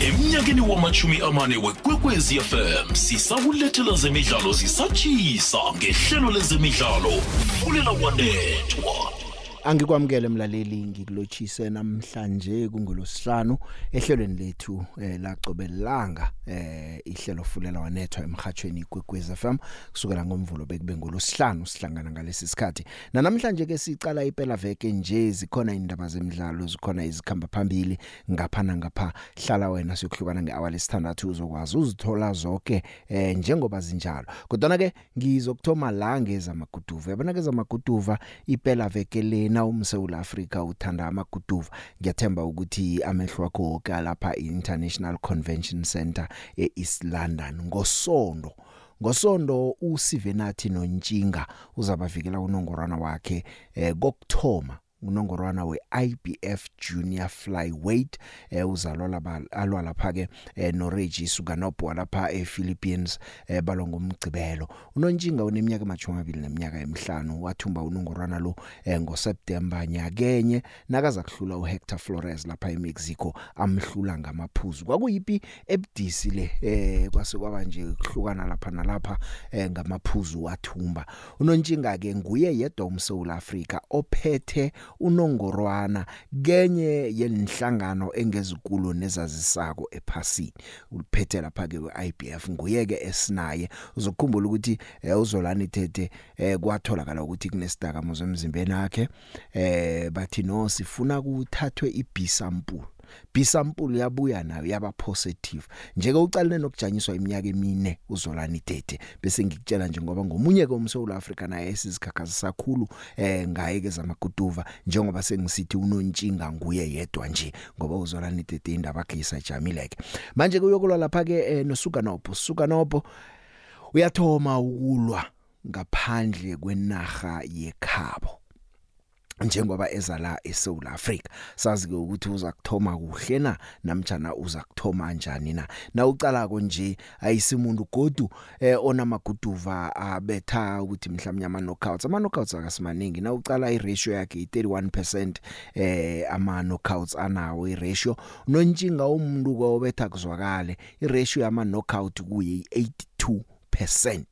emnyakeni wamachumi amane wekwekwezi fm sisakulethela zemidlalo zisatshisa ngehlelo lezemidlalo. Fulela wanethwa Angikwamukele mlaleli ngikulochise namhlanje kungolosihlanu ehlelweni lethu eh, lacobelanga eh, ihlelo fulela wanethwa emhathweni kwekwez FM kusukela ngomvulo bekube ngolosihlanu sihlangana ngalesi sikhathi. Na namhlanje ke sicala iphela veke nje zikhona indaba zemidlalo zikhona izikhamba phambili ngapha ngapha hlala wena siyokuhlukana ngehour lesithandathu uzokwazi uzithola zonke eh, njengoba zinjalo. Kodwa ke ngizokuthoma la ngeza maguduva yabona ke zamaguduva iphela veke le na umseula Africa uthanda amaguduva ngiyathemba ukuthi amehlo akho ke lapha International Convention Center eEast London. Ngosondo ngosondo uSivenathi noNtshinga uzabavikela unongorwana wakhe eh kokthoma unongorwana weIBF Junior Flyweight eh uzalwa laba alwa lapha ke eh, no Reggie Suganopho lapha ePhilippines eh, balo ngomgcibelo. Unontshinga uneminyaka emachumabili neminyaka emihlanu wathumba unongorwana lo eh, ngoSeptember nyakenye nakaza kuhlula uHector Flores lapha eMexico amhlula ngamaphuzu. Kwakuyipi ebudisi le eh kwase kwaba nje kuhlukana lapha nalapha eh, ngamaphuzu wathumba? Unontshinga ke nguye yedwa umSouth Africa ophethe unongorwana kenye yenhlangano engezikulo nezazisako ephasini. Uliphethe lapha ke weIBF nguye ke esinaye. Uzokukhumbula ukuthi eh, uzolani thethe eh, kwatholakala ukuthi kunesidaka muzo emzimbeni wakhe eh bathi no sifuna kuthathwe iB sample B sample yabuya nayo yaba positive. Njeke ucalene nokujanyiswa iminyaka emine uzolani tete bese ngikutshela nje ngoba ngomunye ke umSouth Africa naye esizikhakhasa sakhulu eh ngaye ke zamaguduva njengoba sengisithi unontshinga nguye yedwa nje ngoba uzolani tete indaba yakhe isajamileke. Manje kuyokulwa lapha ke eh, noSukanopho. Sukanopho uyathoma ukulwa ngaphandle kwenaga yekhabo. Njengoba ezala eSouth Africa sazi ke ukuthi uza kuthoma kuhle na namtjana uza kuthoma kanjani na. Na ucala konje ayisimuntu godu eh onamaguduva abetha ukuthi mhlawumnye ama knockouts ama knockouts akasimaningi na ucala i ratio yakhe i31% eh ama knockouts anawo i ratio nontshinga umuntu kwobetha kuzwakale i ratio yama knockout kuyi 82%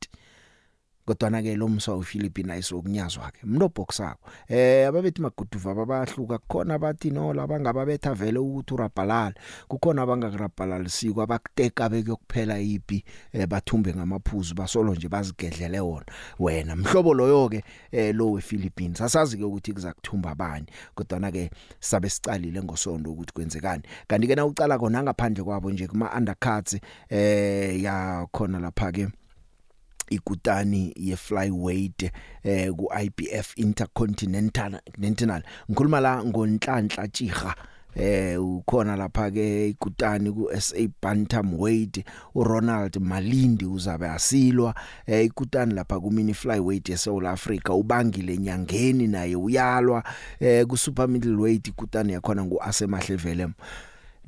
kodwa ke lo mswa uPhilippine ayisokunyazwa ke umuntu oboxako eh ababethi maguduva babahluka kukhona abathi no laba ngababetha vele ukuthi urabhalala kukhona abangakurabhalalisiko abakuteka bekuyokuphela ipi eh, bathumbe ngamaphuzu basolo nje bazigedlele wona. Wena mhlobo loyo ke eh, lo wePhilippines asazi ke ukuthi kuza kuthumba abani kodwa ke sabe sicalile ngosondo ukuthi kwenzekani. Kanti ke na ucala khona ngaphandle kwabo nje kuma undercuts eh ya khona lapha ke ikutani ye flyweight eh ku IBF Intercontinental Continental. Ngikhuluma la ngonhlanhla tjiga eh ukhona lapha ke ikutani ku SA bantamweight uRonald Malindi uzabe asilwa. Eh ikutani lapha ku mini flyweight eSouth Africa ubangile nyangeni naye uyalwa. Eh ku super middleweight ikutani yakhona ngu Asemahlevele na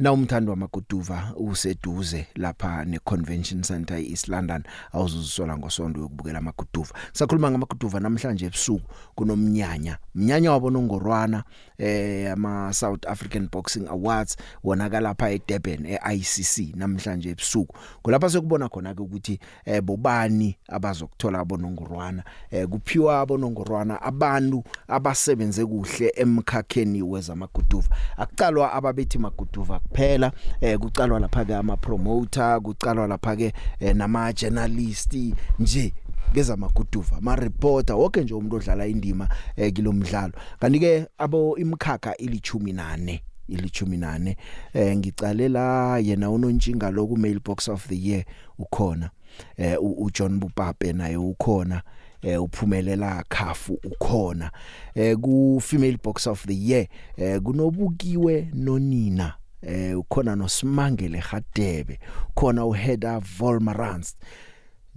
umthando wamaguduva useduze lapha neconvention center eEast London awuzuzisola ngosonto yokubukela amaguduva sakhuluma ngamaguduva namhlanje ebusuku kunomnyanya. Mnyanya wabo nongorwana eh ama South African Boxing Awards wonakala lapha eDurban eICC namhlanje ebusuku. Kulapha sekubona khona ke ukuthi eh bobani abazokuthola abonongorwana? Eh kuphiwa abonongorwana abantu abasebenze kuhle emkhakheni wezamaguduva. Akucalwa ababethi maguduva kuphela eh kucalwa lapha ke ama promoter kucalwa lapha ke eh, nama journalist nje ngezamaguduva ama reporter wonke nje umuntu odlala indima eh, kilomdlalo. Kanti ke abo imkhakha ilithumi nane ilithumi nane eh ngicalela yena unontshinga lo ku mailbox of the year ukhona eh uJohn Bupape naye ukhona eh uphumelela khafu ukhona. Eh ku female box of the year eh kunobukiwe nonina eh ukhona noSimangele Gadebe khona uHeda Volmarans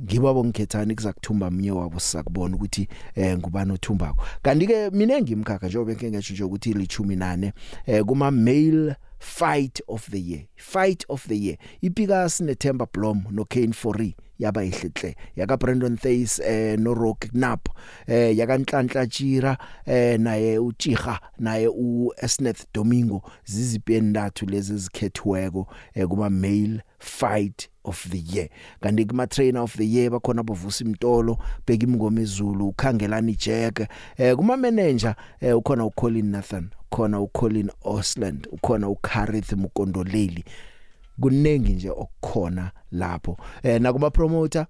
ngibabo ngikhethani kuzakuthumba mnye wabo sizakubona ukuthi eh ngubani othumbako. Kanti ke mina ngimkhakha njengoba ngeke ngisho nje ukuthi lichumi nane eh kuma male fight of the year. Fight of the year. iPikas neThemba Blom no Kane Fourie yaba ihlehle yaka Brandon Thuis eh no Rock Knapp eh yaka Nhlanhla Chira eh naye uTiga naye uEsneth Domingo. Ziziphendathu lezi zikhethiweko eh kuma male fight of the year. Kanti kuma trainer of the year bakhona bovusa imtolo bheka imngoma ezulu ukhangelani Jack eh kuma manager eh ukhona uColin Nathan khona uColin Osland ukhona uCarith Mukondoleli. Kunengi nje okukhona lapho. Eh nakuma promoter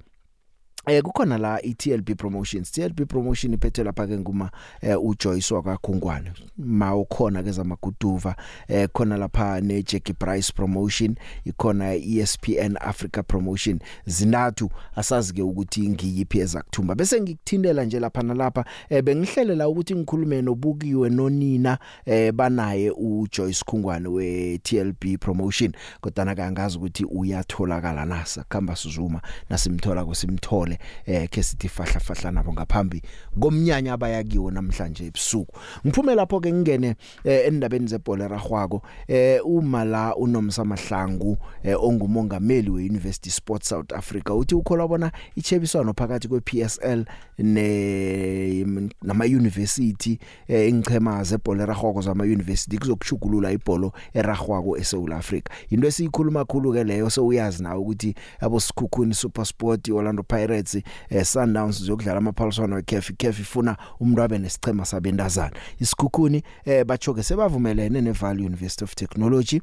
Eh kukhona la iTLB Promotions. TLB Promotion iphethe lapha ke nguma eh, uJoyce wakwakhungwane. Ma ukhona ke zamaguduva eh khona lapha ne Jackie Price Promotion ikhona ESPN Africa Promotion. Zinathu asazi ke ukuthi ngiyiphi ezakuthumba. Bese ngikuthindela nje lapha nalapha eh bengihlelela ukuthi ngikhulume nobukiwe nonina eh banaye uJoyce Khungwane we TLB Promotion. Kodwa kangazi ukuthi uyatholakala nasa khamba sizuma nasimthola kusimthole eh ke sithi fahla fahla nabo ngaphambi komnyanya abayakiwo namhlanje ebusuku. Ngiphume lapho ke ngingene eh, endabeni zebhola ragwako eh uma la unomsa mahlangu eh, ongumongameli weUniversity Sports South Africa uthi ukholwa bona ichebiswano phakathi kwePSL ne nama university eh, engichema zebhola ragwako zama university kuzokushugulula ibholo eragwako eSouth Africa into esiyikhuluma khulu ke leyo so uyazi nawe ukuthi abo Sikhukhuni SuperSport Orlando Pirates eh, Sundowns zokudlala amaphaliswano weCAF iCAF ifuna umuntu abe nesichema sabendazana isikhukhuni eh bachoke sebavumelene neValley University of Technology.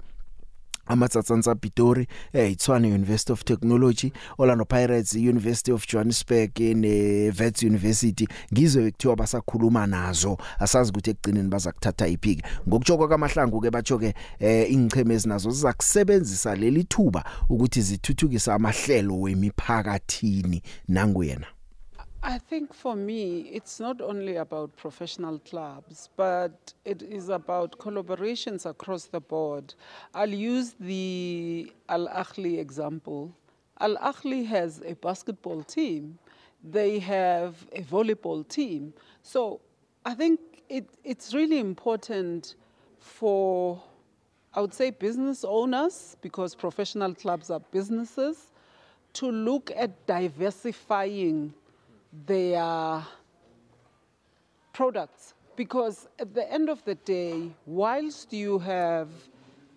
Amatsatsansa Pitori eh Itswane University of Technology Orlando Pirates University of Johannesburg ne Wits University. Ngizwe ekuthiwa basakhuluma nazo. Asazi ukuthi ekugcineni baza kuthatha iphike. Ngokujoko kwamahlangu ke batsho ke eh ingcheme ezinazo zizakusebenzisa leli thuba ukuthi zithuthukise amahlelo wemiphakathini. Nanguyena I think for me, it's not only about professional clubs, but it is about collaborations across the board. I'll use the Al Ahly example. Al Ahly has a basketball team, they have a volleyball team. So I think it, it's really important for, I would say, business owners, because professional clubs are businesses, to look at diversifying their products. Because at the end of the day whilst you have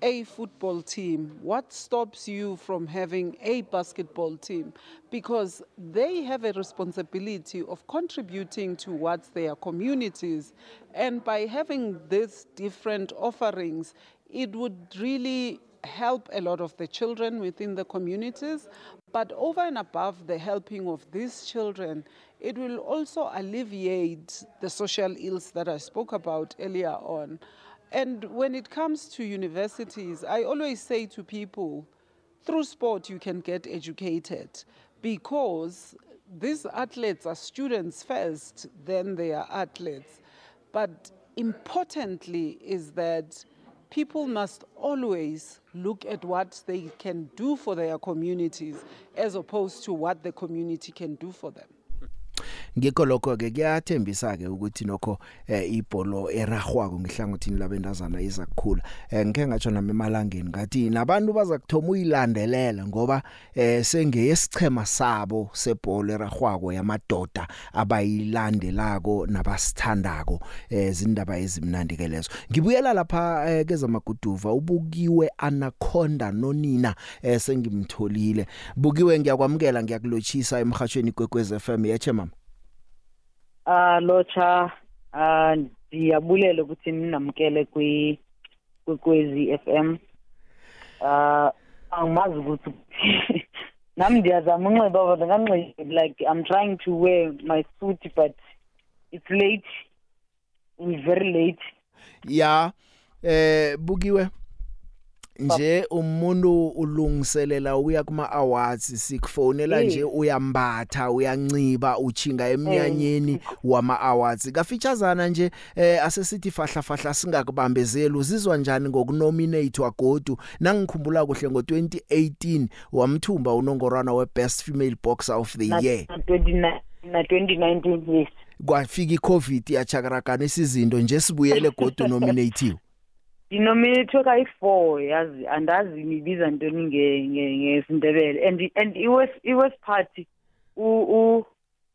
a football team what stops you from having a basketball team? Because they have a responsibility of contributing towards their communities. And by having these different offerings it would really help a lot of the children within the communities. But over and above the helping of these children, it will also alleviate the social ills that I spoke about earlier on. And when it comes to universities, I always say to people, through sport you can get educated because these athletes are students first, then they are athletes. But importantly is that people must always look at what they can do for their communities as opposed to what the community can do for them. Ngikho lokho ke kuyathembisa ke ukuthi nokho eh, ibholo eragwako ngihlangothini labendazana izakukhula. Eh, ngeke ngatsho nami emalangeni ngathi nabantu baza kuthoma uyilandelela ngoba eh, sengeyesichema sabo sebholo eragwako yamadoda abayilandelako nabasithandako eh, zindaba ezimnandi ke lezo. Ngibuyela lapha eh, kezamaguduva ubukiwe anaconda nonina eh, sengimtholile. Bukiwe ngiyakwamukela ngiyakulochisa emhashweni kwekwez FM yache mama Ah locha ah ndiyabulela ukuthi ninamkele kwi kwekwezi FM. Ah angimazi ukuthi nami ndiyazama unxiba but nganxiba like I'm trying to wear my suit but it's late. It's very late. ya eh bukiwe nje umuntu ulungiselela uya kuma awards sikufonela Eh. nje uyambatha uyanciba uchinga emnyanyeni wama awards. Kafeatureana nje eh asesithi fahla fahla singakubambezeli uzizwa njani ngokunominate wagodu? Nangikhumbula kuhle ngo2018 wamthumba unongorwana webest female boxer of the Na year. na 29 na 2019 yes. kwafika icovid yachakaragana isizinto nje sibuyele godu nominatiwe denominator kayi-four yazi andazi nibiza ntoni nge- nge- ngesindebele. And and i-west i-west party u u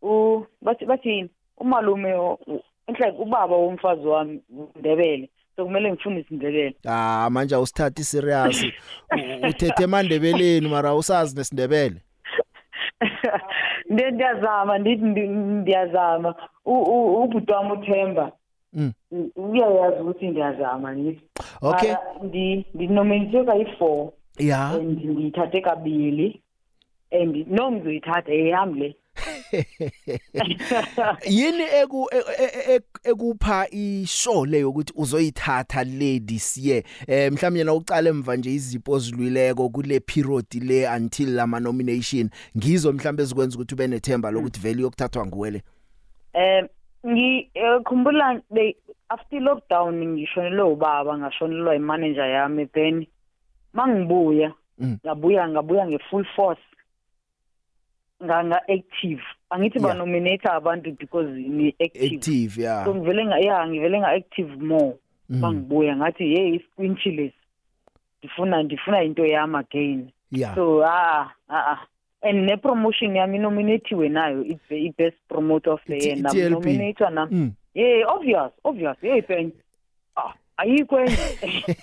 u bathi bathini umalume o- u- it's like ubaba womfazi wami ndebele so kumele ngifune isindebele. Ah manje awusithathi serious. U- uthethe emandebeleni mara usazi nesindebele. Ndi- ndiyazama ndithi ndi- ndiyazama. U- u- ubhuti wami uthemba. Mm. u- uyayazi ukuthi ndiyazama ngithi Okay. Mara ndi ndinominate kayi-four. Ya. And ndiyithathe kabili. And no ngizoyithatha ehambi le. Yini eku e- e- e- ekupha ishow leyo ukuthi uzoyithatha ladies ye eh mhlawumnye na uqala emva nje izipho ozilwileko kule period le until lama nomination. Ngizo mhlawumbe ezikwenza ukuthi ube nethemba lokuthi vele yokuthathwa nguwele um ngikhumbula they after lockdown ngishonelwe ubaba ngashonelwa imanager yami then mangibuya. Mm. ngabuya ngabuya nge-full force. Nga-active angithi Yeah. banominate abantu because ni-active active ya so ngivele nga ya ngivele nga-active more Mm. mangibuya. Ngathi hey isquinchi lesi ndifuna ndifuna into yami again. Ya so ah ah ah. And ne-promotion yami inominatiwe nayo i-best promoter of the year TLP. namunominatwa nam Mm. yeah obvious obvious. Hey pen ah ayikho enye.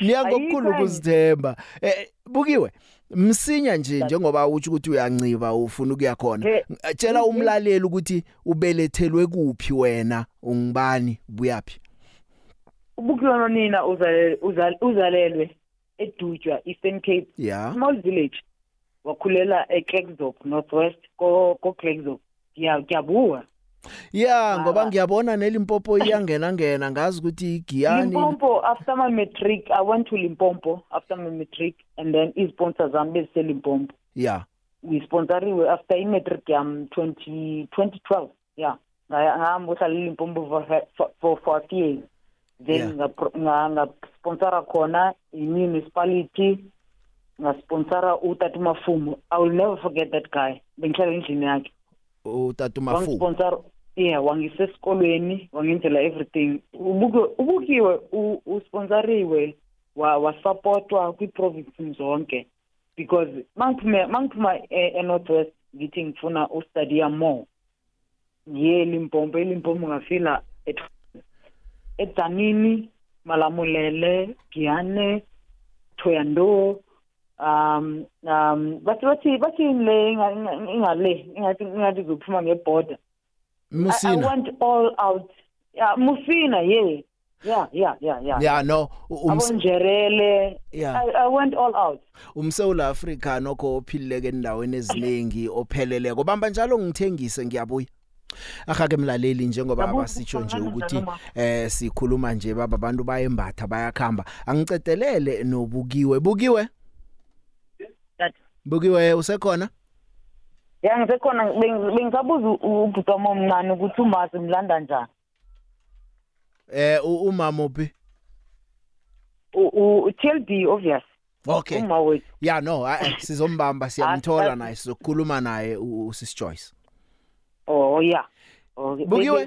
Niya ngokukhulu Ayikho enye. ukuzithemba. Eh bukiwe msinya nje njengoba uthi ukuthi uyanciba ufuna ukuya khona. Eh, tshela mhm. umlaleli ukuthi ubelethelwe kuphi wena ungibani buyapi ubukiwa nina uzale- uzal- uzalelwe. Edutshwa eastern cape. Ya small village wakhulela ekleksdorp northwest ko ko Klerksdorp Ngiya- ngiyabuka ya ngoba Mara- ngiyabona nelimpopo iyangena ngena ngazi ukuthi igiyani. Limpopo after my matric I went to Limpopo after my matric and then i-sponsors zami bezise Limpopo ya ngisponsoriwe after i-matric yami 20 2012 yeah. Ngaya- ngahamba uhlala eLimpopo for for- for for a few years. Then Yeah. ngasponsora khona i-municipality ngasponsora utata mafumo i will never forget that guy. Bengihlala endlini yakhe. utata mafu wangisponsora yeah wangise esikolweni wangenzela everything. Ubukiwe usponsoriwe wa wasupportwa kwi-province zonke. Because mangiphuma mangiphuma e- e-northwest ngithi ngifuna ustudy more. Ngiye eLimpopo eLimpopo ngafila et- eDzanini Malamulele Giyane Thoyando um um bathi bathi bathi le inga- inga- ingale ingathi ingathi zophuma ngeborder I, I musina went all out. Yeah Musina yeah yeah yeah yeah yeah ya no u- umse- abonjerele Yeah. I, I went all out. Umsewula Africa nokho ophilileke endaweni eziningi opheleleko. Bamba njalo ngithengise ngiyabuya. Akake mlaleli njengoba Yabuya abasitsho nje ukhuluma ukuthi noma- eh sikhuluma nje baba abantu bayembatha bayakhamba. Angicedelele nobukiwe. Bukiwe? That bukiwe usekhona? Yeah ngisekhona. Beng- bengisabuza u- ubhuti wami omncane ukuthi umazi mlanda njani? Eh u- umama uphi u u- TLB obvious. Okay. Uma wethu. Ya no ah, eh, sizombamba siyamthola Ah, naye sizokhuluma naye u- usis Joyce. Oh yeah. Okay. Bukiwe?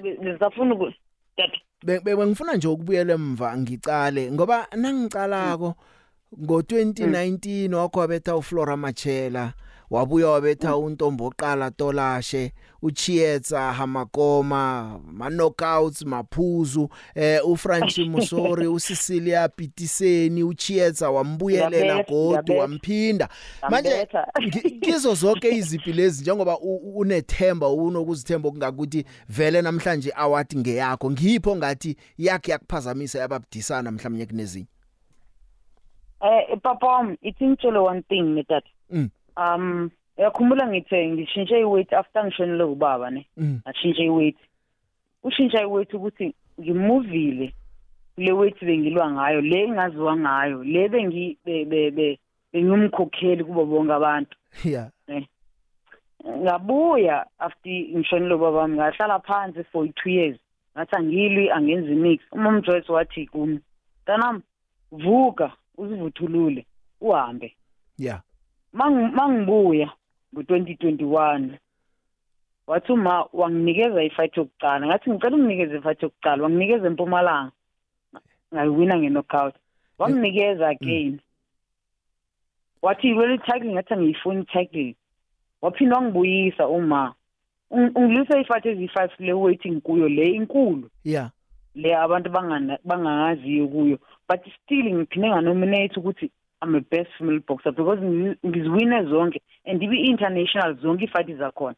Be- bengifuna nje ukubuyela emva ngicale ngoba nangicalako ngo2019 wakhwabetha uFlora Machela. Wabuya wabetha untombo oqala Tolashe uChietsa Hamakoma ma knockouts maphuzu eh uFranchi Musori uCecilia Pitiseni uChietsa wambuyelela godu wamphinda. Manje kizo zonke izipi lezi njengoba unethemba unokuzithemba okungakuthi vele namhlanje award ngeyakho ngipho ngathi yakhe yakuphazamisa yababudisana mhlawumnye kunezinye? Eh papa wami ithi ngitshele one thing netata Mm. Um yakhumbula ngithe ngishintshe iweight after ngishonele ubaba ne? Mm. ngashintsha iweight. Ushintsha iweight ukuthi ngimuvile le weight bengilwa ngayo le engaziwa ngayo le bengi be- be- be- bengimkhokheli kubo bonke abantu. Yeah ngabuya after ngishonile wami ngahlala phansi for 2 years. Ngathi angilwi angenzi mix umam Joyce wathi kumi tanam vuka uzivuthulule uhambe. Yeah Mang- mangibuya ngo-2021 wathi uma wanginikeza ifight yokuqala ngathi ngicela unginikeze ifight yokuqala wanginikeza empumalanga ngayiwina nge-knockout. Wanginikeza again. Wathi wele tackling ngathi angiyifuni tackling waphinda wangibuyisa uma Ung- ungilwisa ifight ezi-five le waiting kuyo le inkulu. Yeah le abantu bangana- bangangaziyo kuyo. But still ngiphinde nganominate ukuthi I'm a best female boxer because ngi- ngiziwine zonke and ibi-international zonke iifight zakhona.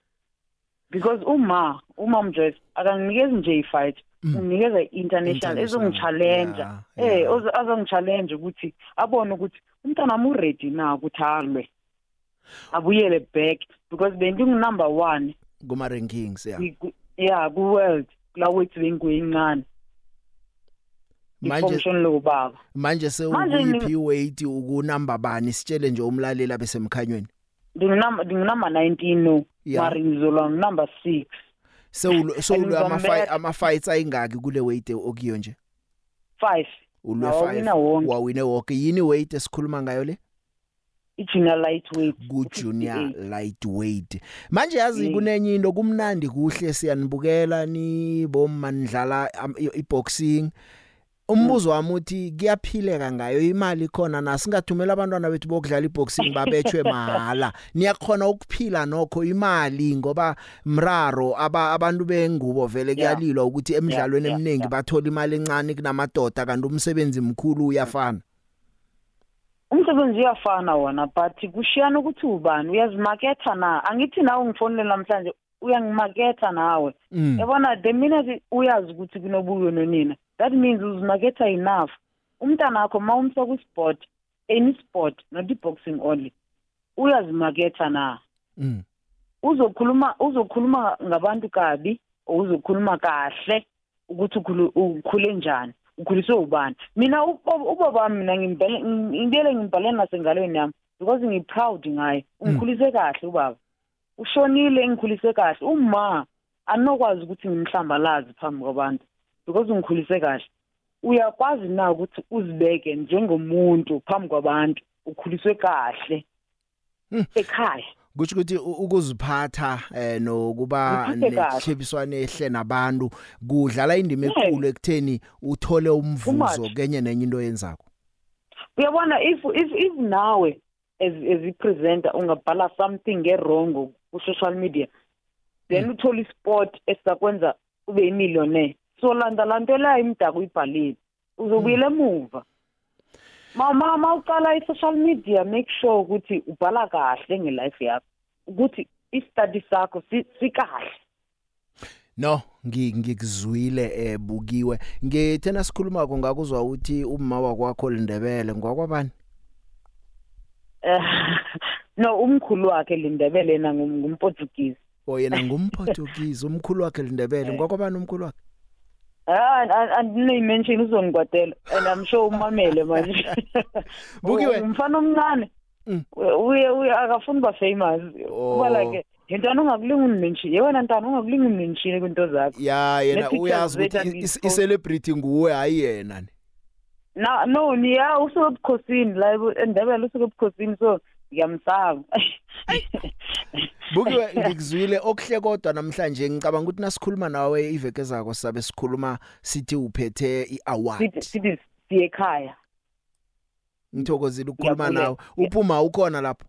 Because uma uma mjoyce akanginikezi nje ifight Mm. i-international International, ezongichallenja yeah, eh azongichallenja ukuthi abone ukuthi umntana wami uready na ukuthi alwe abuyele back because bengingu-number one. Kuma rankings yeah. Ku- yeah ku-world kula wethu bengiyincane manje lokubaba manje sewuyiphi weight ukunumber bani sitshele nje umlaleli abesemkhanyweni ndingunumber ndingunumber 19 no. Mari ngizolwa ngunumber 6 sewulu sewulu ama ngizombetha. ama fights ayingaki kule weight okuyo nje? 5 ulwe Nawawina 5 wonke. wawine wonke yini weight esikhuluma ngayo le? I-junior lightweight ku junior 58. lightweight manje yazi kunenye into kumnandi kuhle siyanibukela ni i- i-boxing. Umbuzo wami uthi kuyaphileka ngayo? Imali khona na? Singathumela abantwana bethu bokudlala iboxing babetshwe mahala. Niyakhona ukuphila nokho? Imali ngoba mraro aba abantu bengubo vele Yeah. kuyalilwa ukuthi emidlalweni yeah, eminingi yeah. bathola imali encane kunamadoda kanti umsebenzi mkhulu uyafana. Umsebenzi uyafana wona but kushiyana ukuthi ubani? Uyazimaketha na? Angithi nawe ungifonele namhlanje uyangimaketha nawe. Mm. yabona the minute uyazi ukuthi kunobuyo nonina that means uzimaketha enough. Umntana wakho ma umsa ku-sport any sport not i-boxing only uyazimaketha na? Mm. uzokhuluma uzokhuluma ngabantu kabi or uzokhuluma kahle ukuthi ukhulu- ukhule njani ukhuliswe ubani? Mina ubo- ubaba wami mina ngimbhele ngibele ngimbhale nasengalweni yami because ngi-proud ngaye. Ungikhulise kahle ubaba. Ushonile ngikhulise kahle. Uma anokwazi ukuthi ngimhlambalazi phambi kwabantu because ungikhulise kahle uyakwazi na ukuthi uzibeke njengomuntu phambi kwabantu ukhuliswe kahle Hmm. ekhaya kusho ukuthi u- ukuziphatha eh nokuba Ngiphathe kahle. nehlebiswane ehle nabantu kudlala indima Yes. enkulu ekutheni uthole umvuzo Much. kenye nenye into yenzako uyabona if if if nawe as as i-presenter ungabhala something nge-wrong ku-social media then uthole isport esizakwenza ube yimillionaire so landa lantela imidako uyibhalile. Uzobuyela emuva. Ma ma ma uqala i-social media make sure ukuthi ubhala kahle ngelife yakho ukuthi i-study sakho si- sikahle. No ngi- ngikuzwile eh bukiwe. Ngethena sikhuluma ko ngakuzwa ukuthi umma wakwakho lindebele ngwakwabani Eh, no umkhulu wakhe lindebele ngum- ngumportuguese o yena ngumportuguese umkhulu wakhe lindebele ngwakwabani umkhulu wakhe? Ah, andinoyimention uzongikwatela and I'm sure umamele manje. Bukiwe. Umfana omncane. Mm. Uye uye akafuni ba famous. Oh. Kuba like yintwana ungakulinga unimention. Yewena ntana ungakulinga unimention kwinto zakho. ya yena Ne-pictures uyazi zethu ukuthi is- angizifo- i-celebrity nguwe hayi yena ni Na no ni ya usuke ebukhosini la endebele usuke ebukhosini so ngiyamsaba. bukiwe ngikuzwile okuhle kodwa namhlanje ngicabanga ukuthi nasikhuluma nawe iveke zako sabe sikhuluma sithi uphethe iaward Sithi sithi siye ekhaya. ngithokozile ukukhuluma Ngiyabulela. nawe uphuma ukhona lapho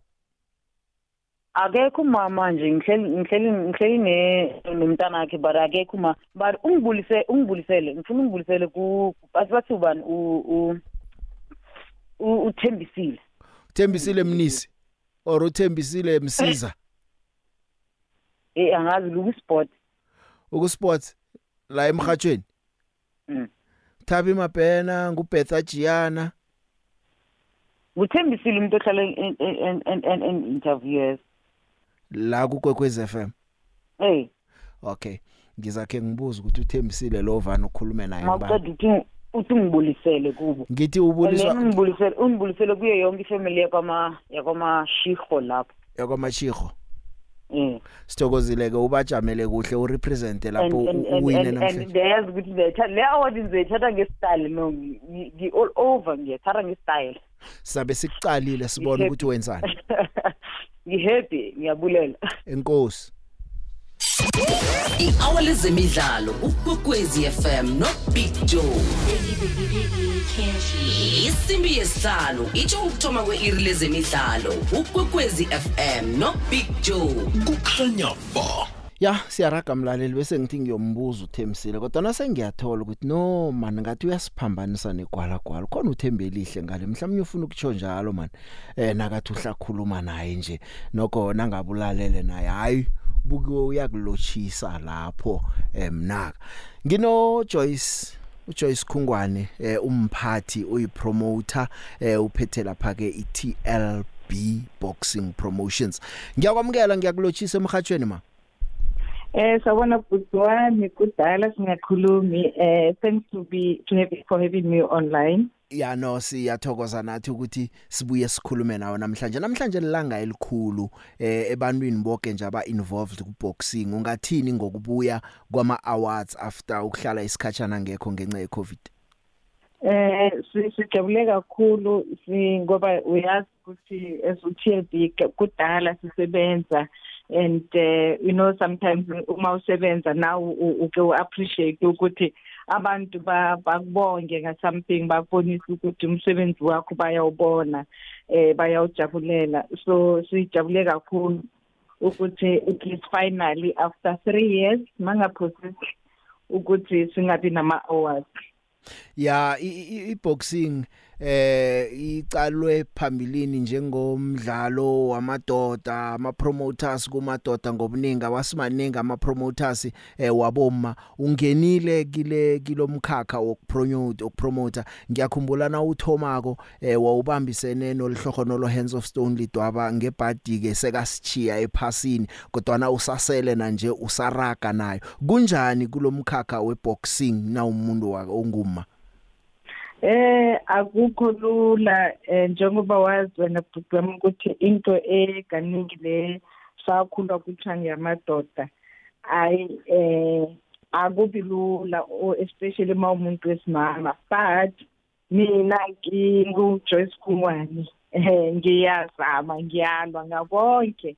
akekho uma manje ngihleli ngihleli ngihleli ne nomntana wakhe but akekho uma but ungibulise ungibulisele ngifuna ungibulisele ku bathi bathi ubani u u- u uthembisile Thembisile Mnisi or uthembisile Msiza? Eh angazi luku sport uku sports la emhathweni Mm. Thabi Mabhena ngubetha Giana uthembisile umuntu ohlala en en en interviews la ku Kwekwez FM eh. Okay. Ngizakhe ngibuza ukuthi uthembisile lo vana ukhulume naye ngibani mawuqeda uthi uthi ungibulisele kubo. Ngithi Then ubuliswa ungibulisele ungibulisele kuyo yonke ifamily yakwama yakwama shikho lapho. Yakwamashiko eh sithokozile ke ubajamele kuhle urepresent and lapho and u- and uwine and- and namhlanje ndiyayazi ukuthi ndiyayithatha le award ngizoyithatha ngesityle no ngi- ngi ngi- all over ngiyathatha ngesityle sabe sikuqalile sibone Ngi-happy. ukuthi wenzani. Ngihappy ngiyabulela. Enkosi. I-hour lezemidlalo ukwekwezi fm nobig joe. Isimbi yesihlanu itsho ukuthoma kwe-iri lezemidlalo ukwekwezi fm nobig joe. Kukhanya ba. Ya siyaraga mlaleli bese ngithi ngiyombuza uThemsile kodwa nasengiyathola ukuthi no man ngathi uyasiphambanisa negwala gwala khona uthembelihle ngale. Mhlawumnye ufuna ukutsho njalo man. Eh nakathi uhlakhuluma naye nje nokho nangabulalele naye hayi. Bukiwe uyakulochisa lapho emnaka ngino Joyce uJoyce Khungwane eh umphathi uyipromoter eh uphethe lapha ke iTLB Boxing Promotions. Ngiyakwamukela ngiyakulochisa emhathweni ma? Eh sawona bhuti wami kudala singakhulumi eh thanks to be to have for having me online. Ya no siyathokoza nathi ukuthi sibuye sikhulume nawe namhlanje namhlanje lilanga elikhulu eh ebantwini bonke nje aba involved ku boxing ungathini ngokubuya kwama awards after ukuhlala isikhatshana ngekho ngenxa ye covid Eh sijabule kakhulu si ngoba uyazi ukuthi as uTLB kudala sisebenza and uh, you know sometimes uma usebenza now uke uappreciate ukuthi abantu bakubonge nga something bakubonisa ukuthi umsebenzi wakho bayawubona eh bayawujabulela. So sijabule kakhulu ukuthi it is finally after 3 years mangaphosisi ukuthi singabi nama awards ya i-boxing eh icalwe phambilini njengomdlalo wamadoda ama promoters kumadoda ngobuningi awasimaningi ama promoters eh waboma ungenile kile kilomkhakha wokupromote ukupromoter ngiyakhumbula na uthomako eh wawubambisene nolihlohono lo hands of stone lidwaba ngebhadi ke sekasichiya ephasini kodwa na usasele na nje usaraga nayo. Kunjani kulomkhakha weboxing na umuntu onguma Eh akukho lula eh, njengoba wazi wena bhutwami ukuthi into eganingi le sakhulwa kuthiwa ngiyamadoda ayi eh akubi lula especially uma umuntu wesimama. But mina ngingu-Joyce Khumwane eh ngiyazama ngiyalwa ngakonke.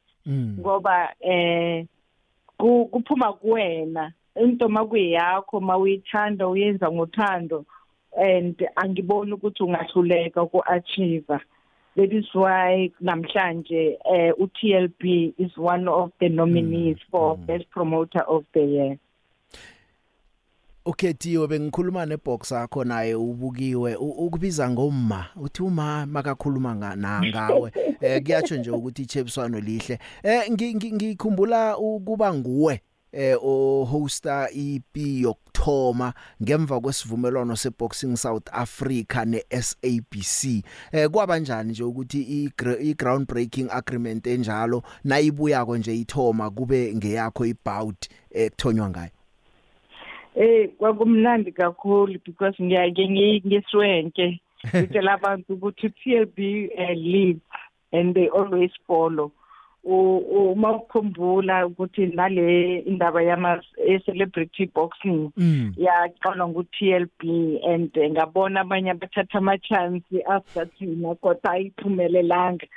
Ngoba eh kuphuma kuwena. Into makuyakho mawuyithanda uyenza ngothando and angiboni ukuthi ungahluleka ku-achieve. That is why namhlanje uh, uTLB is one of the nominees mm. for mm. best promoter of the year. Ukhethiwe bengikhuluma nebox yakho naye ubukiwe. Ukubiza ngomma uthi uma makakhuluma ngawe eh kuyatsho nje ukuthi ichepswano lihle. Eh ngikhumbula ukuba nguwe. Eh o hosta EP yokthoma ngemva kwesivumelwano seBoxing South Africa neSABC eh kwaba njani nje ukuthi i ground breaking agreement enjalo nayibuya konje ithoma kube ngeyakho ibout ekuthonywa ngayo? Eh kwakumnandi kakhulu because ngiyake ngiswenke ngitshela abantu ukuthi TLB leads and they always follow. Uma ukukhumbula ukuthi nale indaba yama celebrity boxing yaqalwa ngu-TLB and ngabona abanye abathatha ama chance after thina kodwa ayiphumelelanga.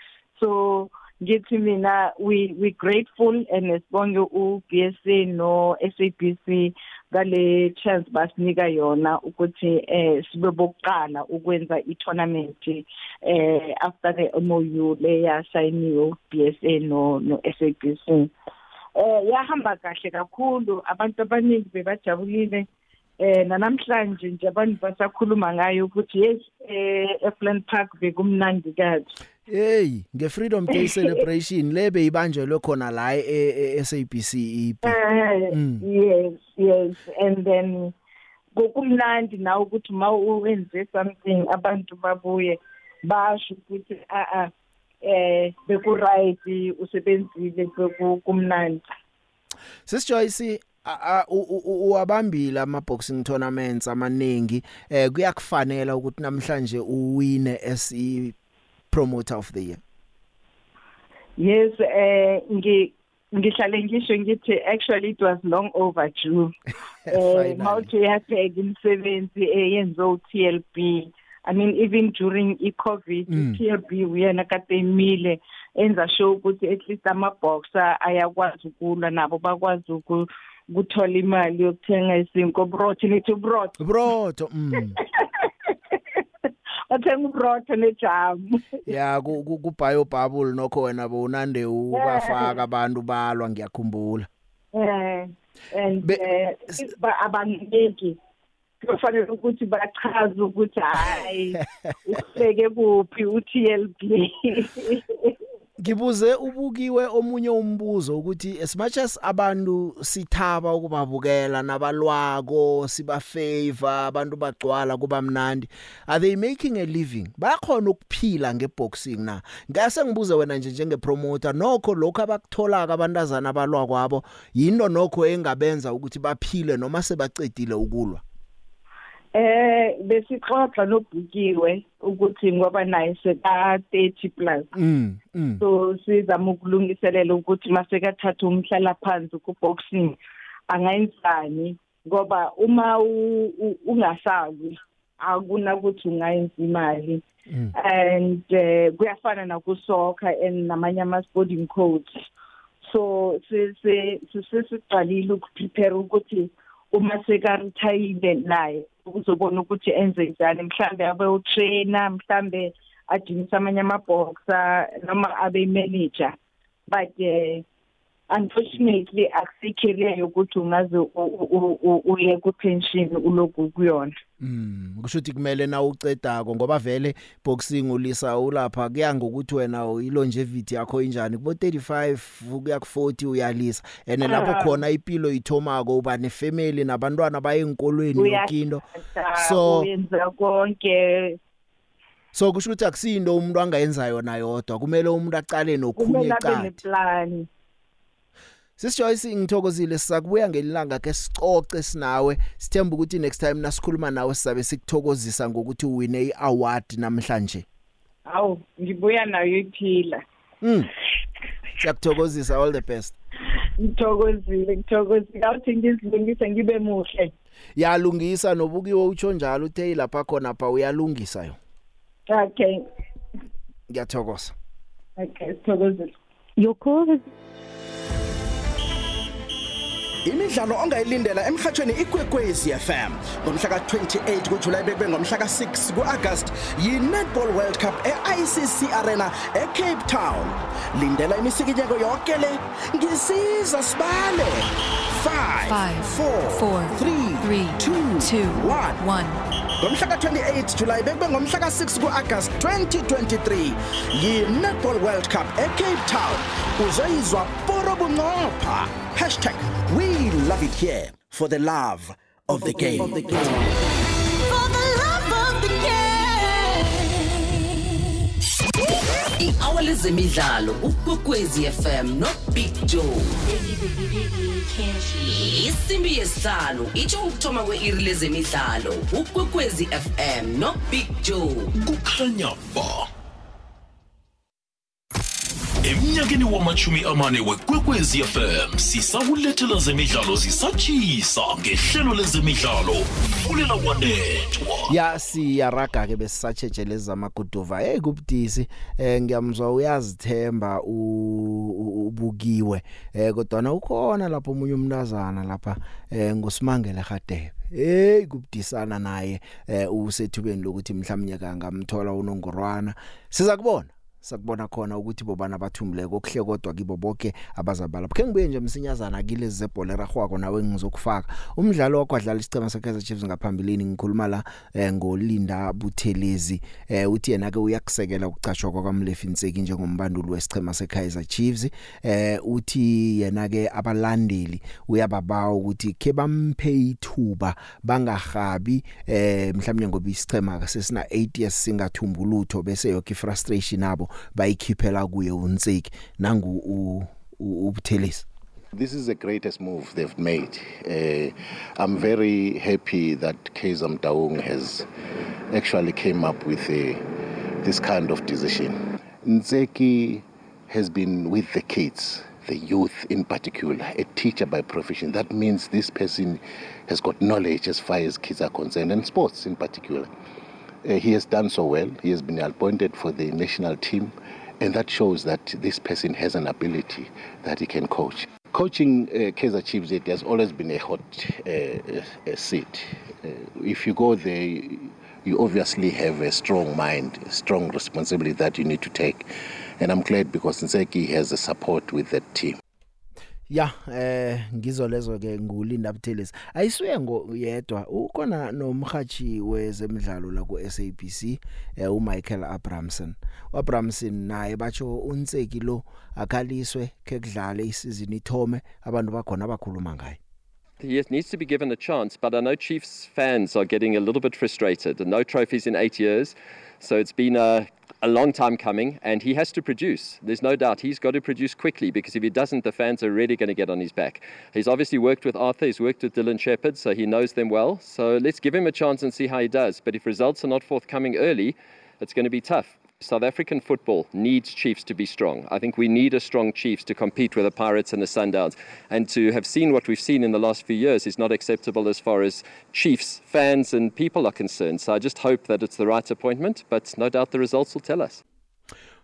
So ngithi mina we we grateful and sibonge u-BSA no SABC ngale chance basinika yona ukuthi eh sibe bokuqala ukwenza i-tournament eh after the MOU leya signiwe BSA no no SABC eh yahamba kahle kakhulu abantu abaningi bebajabulile. Eh namhlanje nje abantu basakhuluma ngayo ukuthi yes eh Efland Park bekumnandi kazi Hey, nge-Freedom Day celebration lebe ibanjelwe khona la e-SABC EP. Yes, yes. And then kokumnandi na ukuthi ma uwenze something abantu babuye basho ukuthi a a eh beku right usebenzile kumnandi. Sis Joyce uwabambile ama boxing tournaments amaningi eh kuyakufanele ukuthi namhlanje uwine as promoter of the year? Yes eh ngi ngihlale ngisho ngithi actually it was long overdue. Eh mawuthi uyabheka imisebenzi eyenziwe uTLB I mean even during i-COVID Mm. i-TLB uyena kade emile enza sure ukuthi at least ama-boxer ayakwazi ukulwa nabo bakwazi uku- ukuthola imali yokuthenga izinko. Brotho nithi brotho. Brotho mm. Bathenga ubrotho nejamu. Ya ku- ku- kubhayo bubble nokho wena bowunande ubafaka abantu balwa ngiyakhumbula. Eh and Be- eh, ba- abanginiki kufanele ukuthi bachaze ukuthi hayi usibeke kuphi u-TLB Ngibuze ubukiwe omunye umbuzo ukuthi as much as abantu sithaba ukubabukela nabalwako siba favor abantu bagcwala kuba mnandi are they making a living? Bakhona ukuphila ngeboxing na? Ngase ngibuze wena nje njenge promoter nokho lokho abakutholaka abantazana abalwa kwabo yinto nokho engabenza ukuthi baphile noma sebacedile ukulwa? Eh besixoxa nobhukiwe ukuthi ngoba naye seka 30 plus mm mm so sizama ukulungiselela ukuthi masekathatha umhlala phansi ku boxing angayenzani ngoba uma ungasazi akuna ukuthi ungayenza imali and eh, kuyafana nakusoka and namanye ama sporting codes so sesiqalile ukuprepare ukuthi uma seka retire naye uzobona ukuthi enze njani. Mhlambe abe utrainer mhlambe ajimisa amanye amaboxer noma abe manager but uh, unfortunately akusicareer yokuthi ungaze u- u- u- uye ku pension uloku kuyona. Mm kusho ukuthi kumele na ucedako ngoba vele boxing ulisa ulapha kuya ngokuthi wena ilongevity yakho injani? Kubo 35 kuya ku 40 uyalisa. Ene lapho Ah. khona impilo ithomako uba nefamily nabantwana baye enkolweni yokinto So- so uyenza konke. so kusho ukuthi akusindo umuntu angayenza yona yodwa kumele umuntu aqale nokhunye kumele abe ecade neplan. Sisijoyce ngithokozile sizakubuya ngelilanga ke sicoce sinawe sithemba ukuthi next time nasikhuluma nawe sizabe sikuthokozisa ngokuthi uwine iaward namhlanje awu ngibuya nayo iphila Mm. Siyakuthokozisa all the best. ngithokozile ngithokozile awuthi ngizilungise ngibe muhle Yalungisa nobukiwe utsho njalo uthe lapha khona pha uyalungisa yo. okay Ngiyathokoza. okay sithokozile Your call has imidlalo ongayilindela emhathweni ikwekwezi FM ngomhla ka28 kuJuly bekube ngomhla ka6 kuAugust yiNetball World Cup eICC Arena eCape Town. Lindela imisikinyeko yonke le. Ngisiza sibale. 5 Five, 4 four, 3 three, 2 two, 1 one. ngomhla ka28 July bekube ngomhla ka6 kuAugust 2023 yiNetball World Cup eCape Town. Uzoyizwa poro bunqopha #we love it here for the love of the game. For the love of the game. i-hour lezemidlalo ukwekwezi fm nobig joe. Isimbi yesihlanu itsho ukuthoma kwe-iri lezemidlalo. Ukwekwezi fm nobig joe. Kukhanya ba. Emnyakeni wamachumi amane wekwekwezi fm sisakulethela zemidlalo zisatshisa ngehlelo lezemidlalo. Fulela wanethwa Ya siyaraga ke besisatsheje zamaguduva. Hey kubudisi eh ngiyamzwa uyazithemba u- u- ubukiwe. Eh kodwa ukhona lapho umunye umntazana lapha eh ngusimangele Hadebe hey kubudisana naye eh usethubeni lokuthi mhlawumnye kangamthola unongorwana. Siza kubona. Sakubona khona ukuthi bobana bathumbileko okuhle kodwa kibo bonke abazabala. Bukhe ngibuye nje msinyazana kilezi zebhola eragwako nawe ngizokufaka. Umdlalo wakwadlala isicema seKaizer Chiefs ngaphambilini ngikhuluma la eh, ngolinda buthelezi. Eh uthi yena ke uyakusekela ukucashwa kwakamlefi Nseki njengombanduli wesicema seKaizer Chiefs. Eh uthi yena ke abalandeli uyababawa ukuthi ke bamphe ithuba bangahabi eh mhlawumnye ngoba isicema sesina 8 years singathumbulutho bese yonke frustration nabo bayikhiphela kuye uNtseki nangu u- u- ubuthelezi This is the greatest move they've made. Uh, I'm very happy that Kaiser Daung has actually came up with a, this kind of decision. Nzeki has been with the kids, the youth in particular, a teacher by profession. That means this person has got knowledge as far as kids are concerned and sports in particular. Uh, he has done so well. He has been appointed for the national team, and that shows that this person has an ability that he can coach. Coaching uh, Kaiser Chiefs it has always been a hot uh, uh, seat. Uh, if you go there, you obviously have a strong mind, a strong responsibility that you need to take. And I'm glad because Nseki has a support with that team. Ya eh ngizo lezo ke ngulinda Buthelezi ayisuye ngoyedwa ukhona nomhathi wezemidlalo la ku SABC eh uMichael Abramson. uAbramson naye batsho unseki lo akhaliswe ke kudlale isizini ithome abantu bakhona abakhuluma ngaye. He needs to be given a chance, but I know Chiefs fans are getting a little bit frustrated. No trophies in eight years, so it's been a, a long time coming, and he has to produce. There's no doubt he's got to produce quickly because if he doesn't, the fans are really going to get on his back. He's obviously worked with Arthur, he's worked with Dylan Shepard, so he knows them well. So let's give him a chance and see how he does. But if results are not forthcoming early, it's going to be tough. South African football needs Chiefs to be strong. I think we need a strong Chiefs to compete with the Pirates and the Sundowns. And to have seen what we've seen in the last few years is not acceptable as far as Chiefs fans and people are concerned. So I just hope that it's the right appointment, but no doubt the results will tell us.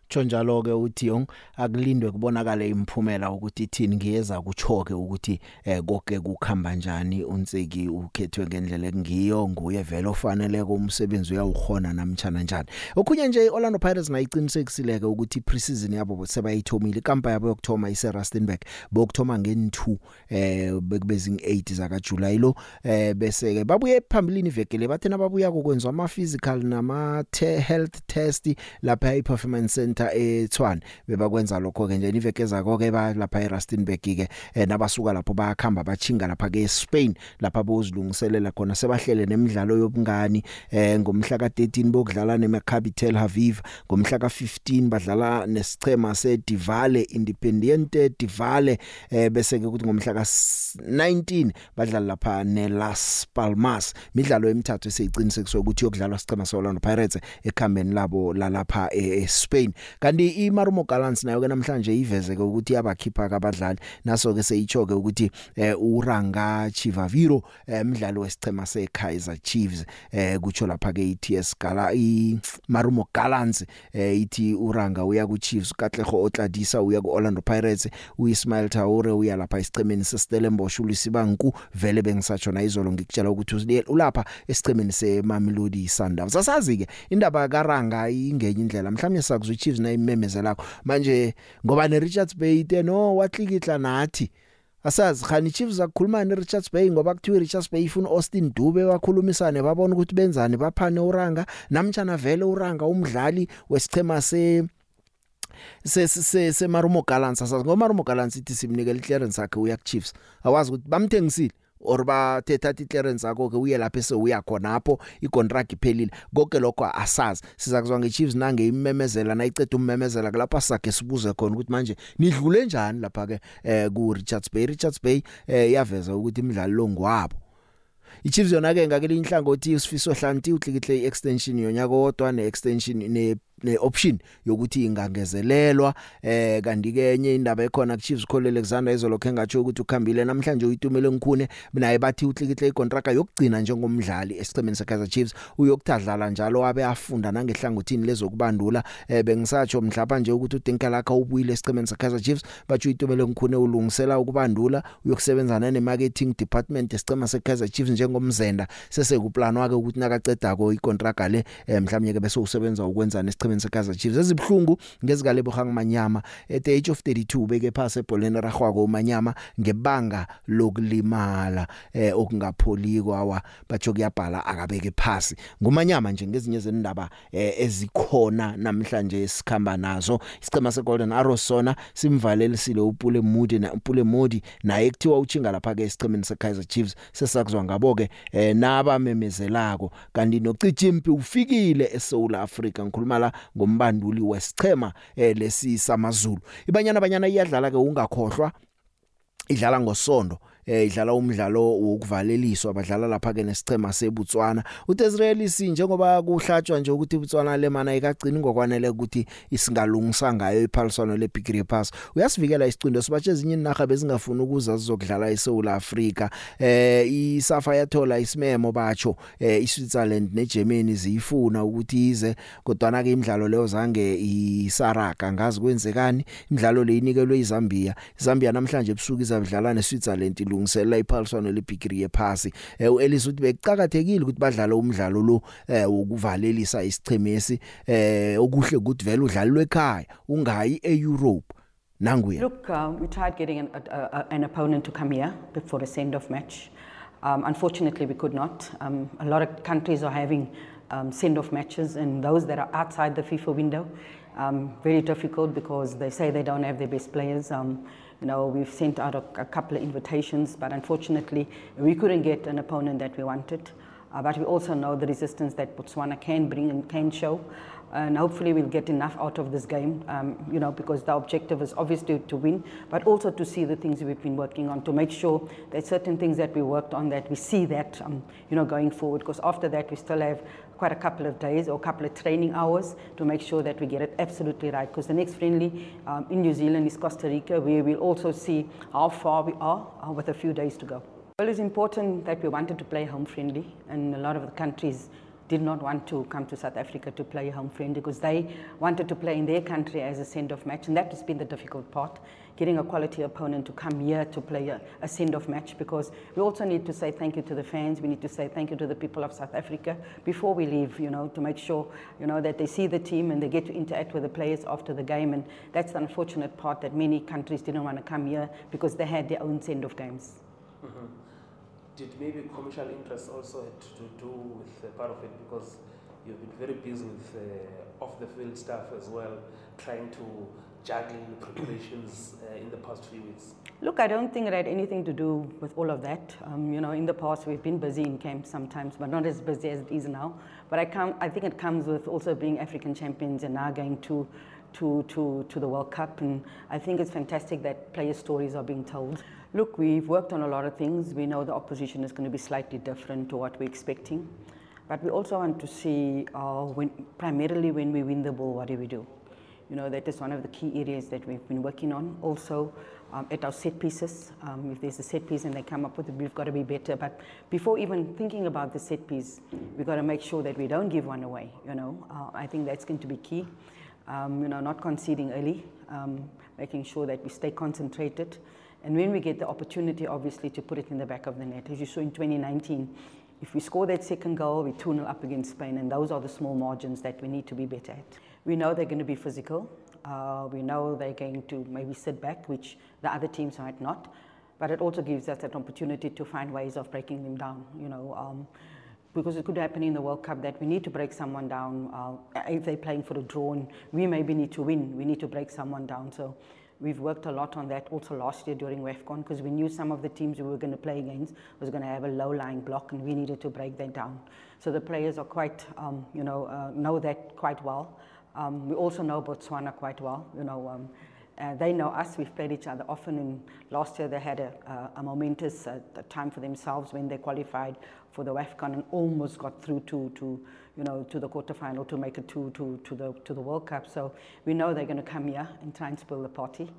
Chonjalo ke uThiyong akulindwe kubonakala imphumela ukuthi ithini ngiyeza kuchoke ukuthi eh konke kukhamba kanjani unseki ukhethwe ngendlela engiyo nguye vele ofanele kumsebenzi uyawukhona namtjana njani. Okhunye nje iOrlando Pirates nayiqinisekisile ke ukuthi preseason yabo sebayithomile ikampa yabo yokthoma ise Rustenburg bokthoma nge2 eh bekubezing 8 zaka July lo eh bese ke babuye phambilini ivekele bathena babuya kokwenza ama physical nama health test lapha i performance center eTshwane bebakwenza lokho ke nje ivekeza konke ba lapha eRustenburg ke eh, nabasuka lapho bayakhamba bachinga lapha ke eSpain lapha bozilungiselela khona. Sebahlele nemidlalo yobungani eh ngomhla ka13 bokudlala neMaccabi Tel Aviv ngomhla ka15 badlala nesichema seDivale Independiente Divale eh bese ke kuthi ngomhla ka19 badlala lapha neLas Palmas. Midlalo emithathu eseyiqinisekiswe ukuthi yokudlalwa sichema seOrlando Pirates ekhambeni labo lalapha eSpain kanti iMarumo Gallants nayo ke namhlanje iveze ke ukuthi yabakhipha kabadlali naso ke seyichoke ukuthi eh, uRanga Chivaviro umdlali eh, wesichema seKaizer Chiefs eh kutsho lapha ke iTS Gala iMarumo Gallants eh ithi uRanga uya ku Chiefs uKatlego Otladisa uya ku Orlando Pirates uIsmail Traore uya lapha isichemeni seStellenbosch uLisibanku vele bengisatsho na izolo ngikutshela ukuthi ulapha esichemeni seMamelodi Sundowns. Asazi ke indaba kaRanga ingenye indlela mhlawumnye sakuzwa iChiefs na imemezelako manje ngoba neRichards Bay no watlikitla nathi. Asazi khani Chiefs akukhuluma neRichards Bay ngoba kuthiwa Richards Bay ifuna Austin Dube wakhulumisane babona ukuthi benzani baphane uranga. Namtjana vele uranga umdlali wesichema se se se se Marumo Gallants asazi. Ngoba Marumo Gallants ithi simnikele clearance yakhe uya Chiefs awazi ukuthi bamthengisile. Or bathetha iclearance yakho ke uye lapha ese uya khona lapho icontract iphelile. Konke lokho asazi. Sizakuzwa ngeChiefs nange imemezela nayiceda ummemezela lapha sakhe sibuze khona ukuthi manje nidlule njani lapha ke eh ku Richards Bay? Richards Bay eh yaveza ukuthi imidlalo lo ngwabo iChiefs yona ke ngakele inhlangothi usifiso hlanti utlikihle iextension yonyaka wodwa neextension ne neoption yokuthi ingangezelelwa eh kanti ke enye indaba ekhona ku Chiefs Cole Alexander izolokho engatsho ukuthi ukhambile namhlanje uyitumele ngikhune naye bathi utlikihle icontract yokugcina njengomdlali esiqemeni seKaizer Chiefs uyokuthadlala njalo abe afunda nangehlangothini lezokubandula. Eh bengisatsho mhlapa nje ukuthi uDinka lakha ubuyile esiqemeni seKaizer Chiefs bathi uyitumele ngikhune ulungisela ukubandula uyokusebenzana nemarketing department esicema seKaizer Chiefs njengomzenda. Sesekuplanwa ke ukuthi nakaceda ko icontract le eh, mhlawumnye ke bese usebenza ukwenza nesichemeni seKaizer Chiefs. Ezibhlungu ngezikale bohang manyama at the age of 32 beke phase ebholeni ragwako umanyama ngebanga lokulimala eh okungapholiko awa batsho kuyabhala akabeke phasi. Ngumanyama nje ngezinye zendaba eh, ezikhona namhlanje esikhamba nazo. Isicema seGolden Arrows sona simvalelisile uPule Mudi na uPule Modi naye kuthiwa uchinga lapha ke esichemeni seKaizer Chiefs sesakuzwa ngabo ke eh, nabamemezelako. Kanti noCichimpi ufikile eSouth Africa ngikhuluma la ngombanduli wesichema eh, lesi samazulu. Ibanyana banyana iyadlala ke ungakhohlwa idlala ngosondo. eh idlala umdlalo wokuvaleliswa badlala lapha ke nesicema seBotswana. uDesirel si njengoba kuhlatshwa nje ukuthi iBotswana lemana ikagcini ngokwanele ukuthi isingalungisa ngayo iphaliswano leBigri Pass uyasivikela isiqindo sibatshe ezinye inaga bezingafuni ukuza zizokudlala eSouth Africa eh iSafa yathola isimemo batsho eh iSwitzerland neGermany ziyifuna ukuthi ize kodwa na ke imidlalo leyo zange isaraga. Ngazi kwenzekani? Imidlalo le inikelwe iZambia iZambia namhlanje ebusuku izabudlala neSwitzerland ilungiselela iphaliswano leBigri yephasi eh uElise uthi bekuqhakathekile ukuthi badlale umdlalo lo eh wokuvalelisa isichemesi eh okuhle ukuthi vele udlalwe ekhaya ungayi eEurope nanguya Look, um, we tried getting an, a, a, an opponent to come here before a send-off match. Um, unfortunately, we could not. Um, a lot of countries are having um, send-off matches, and those that are outside the FIFA window, um, very difficult because they say they don't have their best players. Um, you know, we've sent out a, a couple of invitations, but unfortunately, we couldn't get an opponent that we wanted. Uh, but we also know the resistance that Botswana can bring and can show. And hopefully we'll get enough out of this game, um, you know, because the objective is obviously to win, but also to see the things we've been working on, to make sure that certain things that we worked on, that we see that, um, you know, going forward. Because after that, we still have quite a couple of days or a couple of training hours to make sure that we get it absolutely right. Because the next friendly um, in New Zealand is Costa Rica, where we'll also see how far we are uh, with a few days to go. Well, it's important that we wanted to play home friendly, and a lot of the countries did not want to come to South Africa to play home friendly because they wanted to play in their country as a send-off match, and that has been the difficult part, getting a quality opponent to come here to play a, a send-off match because we also need to say thank you to the fans, we need to say thank you to the people of South Africa before we leave, you know, to make sure, you know, that they see the team and they get to interact with the players after the game, and that's the unfortunate part that many countries didn't want to come here because they had their own send-off games. Mm-hmm. Did maybe commercial interests also had to do with part of it because you've been very busy with uh, off the field stuff as well, trying to juggle preparations uh, in the past few weeks? Look, I don't think it had anything to do with all of that. Um, you know, in the past we've been busy in camp sometimes, but not as busy as it is now. But I, come, I think it comes with also being African champions and now going to, to, to, to the World Cup. And I think it's fantastic that player stories are being told. Look, we've worked on a lot of things. We know the opposition is going to be slightly different to what we're expecting. But we also want to see, uh, when, primarily when we win the ball, what do we do? You know, that is one of the key areas that we've been working on. Also, um, at our set pieces, um, if there's a set piece and they come up with it, we've got to be better. But before even thinking about the set piece, we've got to make sure that we don't give one away. You know, uh, I think that's going to be key. Um, you know, not conceding early, um, making sure that we stay concentrated. And when we get the opportunity, obviously, to put it in the back of the net, as you saw in 2019, if we score that second goal, we 2 0 up against Spain, and those are the small margins that we need to be better at. We know they're going to be physical. Uh, we know they're going to maybe sit back, which the other teams might not. But it also gives us an opportunity to find ways of breaking them down, you know. Um, because it could happen in the World Cup that we need to break someone down. Uh, if they're playing for a draw, and we maybe need to win. We need to break someone down. So we've worked a lot on that also last year during WEFCON because we knew some of the teams we were going to play against was going to have a low-lying block and we needed to break that down. So the players are quite, um, you know, uh, know that quite well. Um, we also know Botswana quite well. You know, um, uh, they know us. We've played each other often. And last year they had a, a, a momentous uh, time for themselves when they qualified for the WAFCON and almost got through to, to you know, to the quarterfinal to make it to, to, to, the, to the World Cup. So we know they're going to come here and try and spoil the party.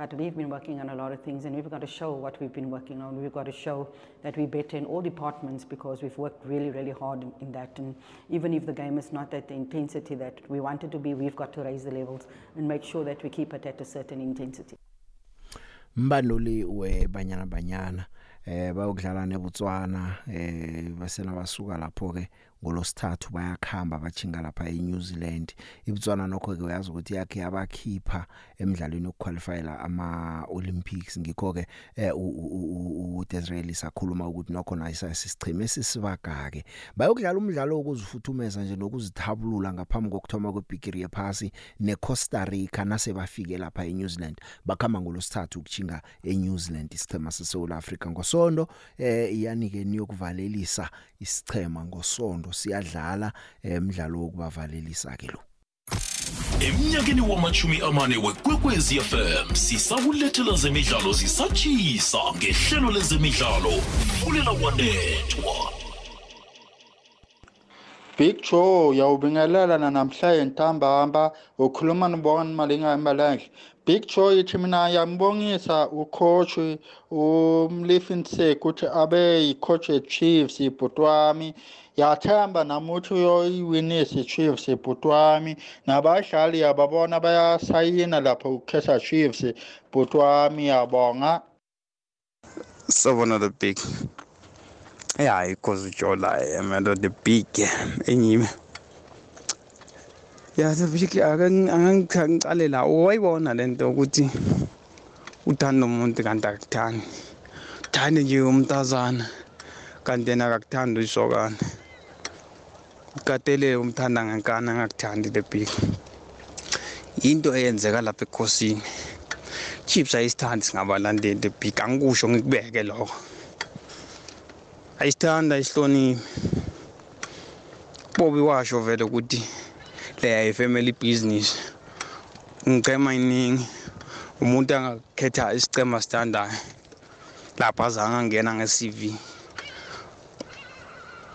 But we've been working on a lot of things and we've got to show what we've been working on. We've got to show that we're better in all departments because we've worked really, really hard in, in that. And even if the game is not at the intensity that we want it to be, we've got to raise the levels and make sure that we keep it at a certain intensity. mbanduli webanyana banyana eh bayokudlala neBotswana eh basena basuka lapho ke ngolosithathu bayakhamba bachinga lapha eNew Zealand. iBotswana nokho ke uyazi ukuthi yakhe abakhipha emidlalweni yokuqualifyela ama Olympics ngikho ke uDesirel sakhuluma ukuthi nokho nayisa sisicheme sisibaka ke bayokudlala umdlalo wokuzifuthumeza nje nokuzithabulula ngaphambi kokthoma kwebigiri yephasi neCosta Rica nase bafike lapha eNew Zealand. Bakhamba ngolosithathu ukuchinga eNew Zealand isichema seSouth Africa. Ngosondo eh iyanike niyokuvalelisa isichema ngosondo. Siyadlala emidlalo wokubavalelisa ke lo. Emnyakeni wamachumi amane wekwekwezi fm sisakulethela zemidlalo zisatshisa ngehlelo lezemidlalo. Fulela wanethwa Big Joe yawubingelela namhlanje ntambama ukhuluma nobona malinga emalenge Big Joe ithi mina yambongisa ucoach umlifinsek ukuthi abe yicoach eChiefs ibhuti wami yathemba namuthi uyoyiwinisa iChiefs ibhuti wami nabadlali yababona bayasayina lapho uKaizer Chiefs ibhuti wami yabonga. Sawubona the big. Ya because ujola emelo the big enyime ya the big angangicale la wayibona lento ukuthi uthanda umuntu kanti akuthandi uthande nje umntazana kanti yena akakuthandi uyisokana ukatelele umthanda ngenkana angakuthandi the big into eyenzeka lapha ekhosini chips ayisithandi singabalandeli the big angikusho ngikubeke lokho ayisithanda isihloniphi bobi washo vele ukuthi leya i-family business. Ngicema iningi. Umuntu angakhetha isicema asithandayo lapho azange angena nge-cv